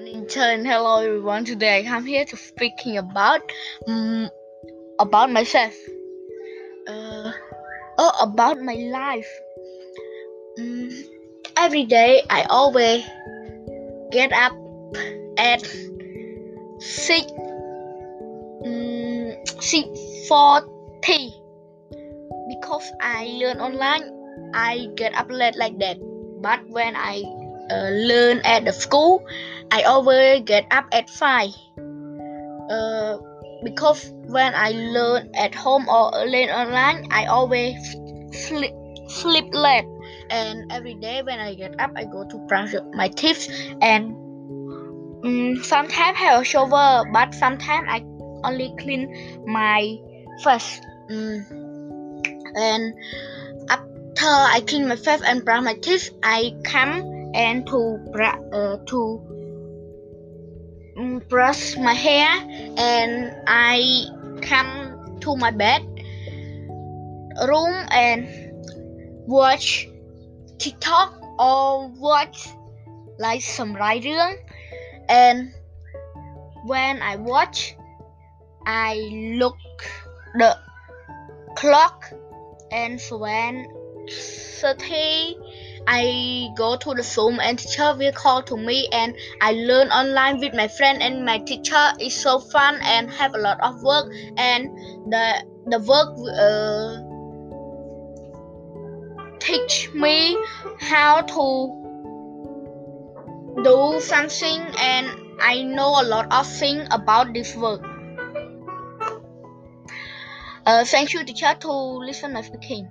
turn. Hello everyone. Today I'm here to speaking about um, about myself. Uh, oh, about my life. Um, every day I always get up at six um, six forty because I learn online. I get up late like that. But when I uh, learn at the school, I always get up at 5. Uh, because when I learn at home or learn online, I always sleep, sleep late. And every day when I get up, I go to brush my teeth and um, sometimes have a shower, but sometimes I only clean my face. Um, and after I clean my face and brush my teeth, I come and to uh, to mm, brush my hair and I come to my bed room and watch TikTok or watch like some writing and when I watch I look the clock and when 30 I go to the Zoom and teacher will call to me and I learn online with my friend and my teacher is so fun and have a lot of work and the the work uh, teach me how to do something and I know a lot of things about this work. Uh, thank you teacher to listen my speaking.